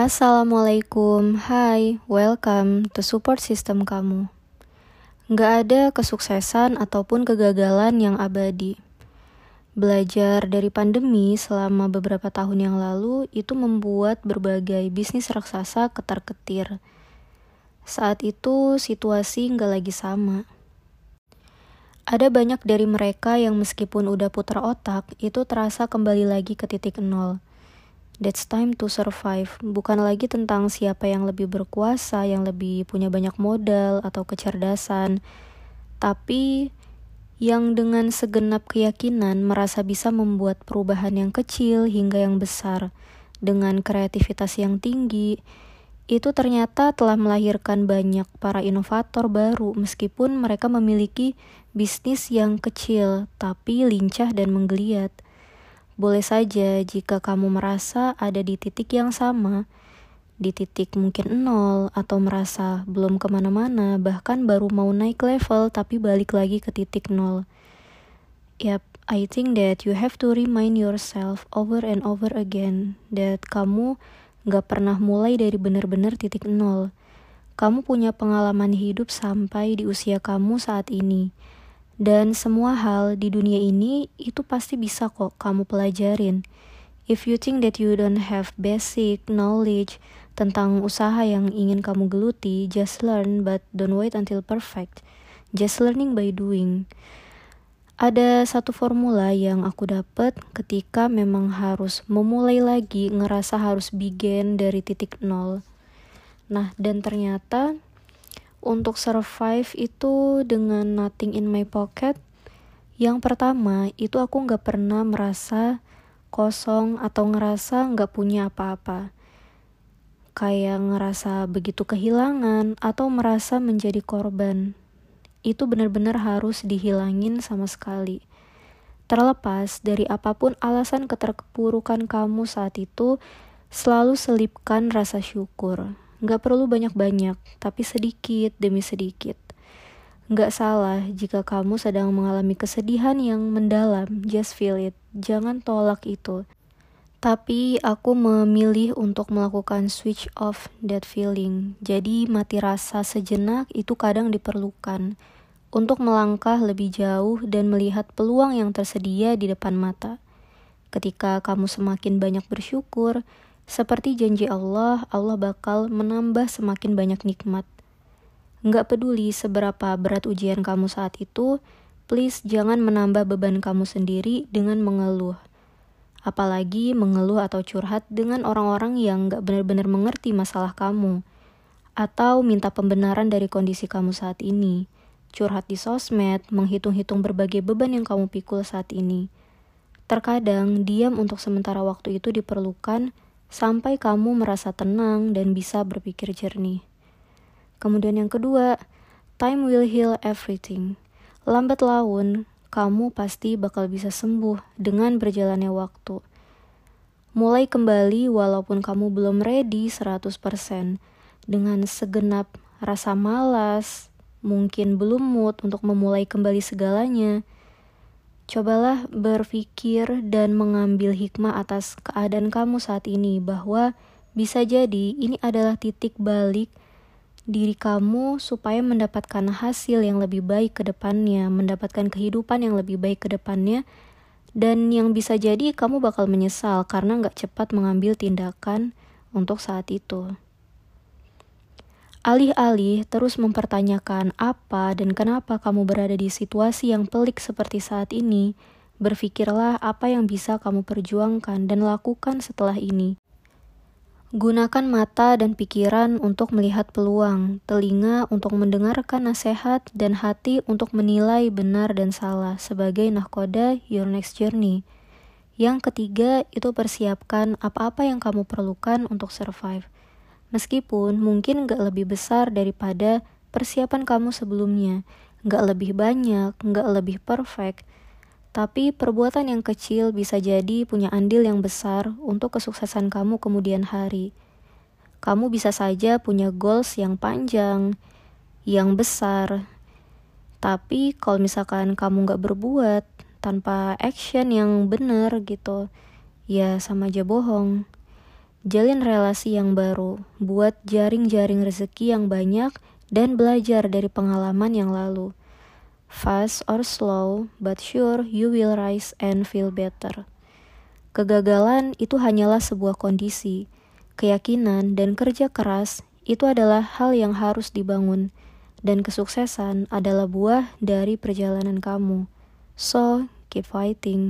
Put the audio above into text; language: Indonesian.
Assalamualaikum, hai, welcome to support system kamu. Nggak ada kesuksesan ataupun kegagalan yang abadi. Belajar dari pandemi selama beberapa tahun yang lalu itu membuat berbagai bisnis raksasa ketar-ketir. Saat itu situasi nggak lagi sama. Ada banyak dari mereka yang meskipun udah putar otak, itu terasa kembali lagi ke titik nol That's time to survive. Bukan lagi tentang siapa yang lebih berkuasa, yang lebih punya banyak modal atau kecerdasan, tapi yang dengan segenap keyakinan merasa bisa membuat perubahan yang kecil hingga yang besar dengan kreativitas yang tinggi. Itu ternyata telah melahirkan banyak para inovator baru meskipun mereka memiliki bisnis yang kecil tapi lincah dan menggeliat. Boleh saja jika kamu merasa ada di titik yang sama, di titik mungkin nol, atau merasa belum ke mana-mana, bahkan baru mau naik level tapi balik lagi ke titik nol. Yap, I think that you have to remind yourself over and over again that kamu gak pernah mulai dari benar-benar titik nol. Kamu punya pengalaman hidup sampai di usia kamu saat ini dan semua hal di dunia ini itu pasti bisa kok kamu pelajarin. If you think that you don't have basic knowledge tentang usaha yang ingin kamu geluti, just learn but don't wait until perfect. Just learning by doing. Ada satu formula yang aku dapat ketika memang harus memulai lagi ngerasa harus begin dari titik nol. Nah, dan ternyata untuk survive itu dengan nothing in my pocket. Yang pertama itu aku nggak pernah merasa kosong atau ngerasa nggak punya apa-apa. Kayak ngerasa begitu kehilangan atau merasa menjadi korban. Itu benar-benar harus dihilangin sama sekali. Terlepas dari apa pun alasan keterpurukan kamu saat itu selalu selipkan rasa syukur Nggak perlu banyak-banyak, tapi sedikit demi sedikit. Nggak salah jika kamu sedang mengalami kesedihan yang mendalam, just feel it. Jangan tolak itu. Tapi aku memilih untuk melakukan switch off that feeling. Jadi mati rasa sejenak itu kadang diperlukan untuk melangkah lebih jauh dan melihat peluang yang tersedia di depan mata. Ketika kamu semakin banyak bersyukur, seperti janji Allah, Allah bakal menambah semakin banyak nikmat. Nggak peduli seberapa berat ujian kamu saat itu, please jangan menambah beban kamu sendiri dengan mengeluh. Apalagi mengeluh atau curhat dengan orang-orang yang nggak benar-benar mengerti masalah kamu. Atau minta pembenaran dari kondisi kamu saat ini. Curhat di sosmed, menghitung-hitung berbagai beban yang kamu pikul saat ini. Terkadang, diam untuk sementara waktu itu diperlukan sampai kamu merasa tenang dan bisa berpikir jernih. Kemudian yang kedua, time will heal everything. Lambat laun, kamu pasti bakal bisa sembuh dengan berjalannya waktu. Mulai kembali walaupun kamu belum ready 100% dengan segenap rasa malas, mungkin belum mood untuk memulai kembali segalanya, Cobalah berpikir dan mengambil hikmah atas keadaan kamu saat ini, bahwa bisa jadi ini adalah titik balik diri kamu supaya mendapatkan hasil yang lebih baik ke depannya, mendapatkan kehidupan yang lebih baik ke depannya, dan yang bisa jadi kamu bakal menyesal karena nggak cepat mengambil tindakan untuk saat itu. Alih-alih terus mempertanyakan apa dan kenapa kamu berada di situasi yang pelik seperti saat ini, berpikirlah apa yang bisa kamu perjuangkan dan lakukan setelah ini. Gunakan mata dan pikiran untuk melihat peluang, telinga untuk mendengarkan nasihat, dan hati untuk menilai benar dan salah sebagai nahkoda your next journey. Yang ketiga, itu persiapkan apa-apa yang kamu perlukan untuk survive. Meskipun mungkin gak lebih besar daripada persiapan kamu sebelumnya, gak lebih banyak, gak lebih perfect, tapi perbuatan yang kecil bisa jadi punya andil yang besar untuk kesuksesan kamu kemudian hari. Kamu bisa saja punya goals yang panjang, yang besar, tapi kalau misalkan kamu gak berbuat tanpa action yang benar gitu, ya sama aja bohong. Jalin relasi yang baru, buat jaring-jaring rezeki yang banyak, dan belajar dari pengalaman yang lalu. Fast or slow, but sure you will rise and feel better. Kegagalan itu hanyalah sebuah kondisi. Keyakinan dan kerja keras itu adalah hal yang harus dibangun, dan kesuksesan adalah buah dari perjalanan kamu. So, keep fighting.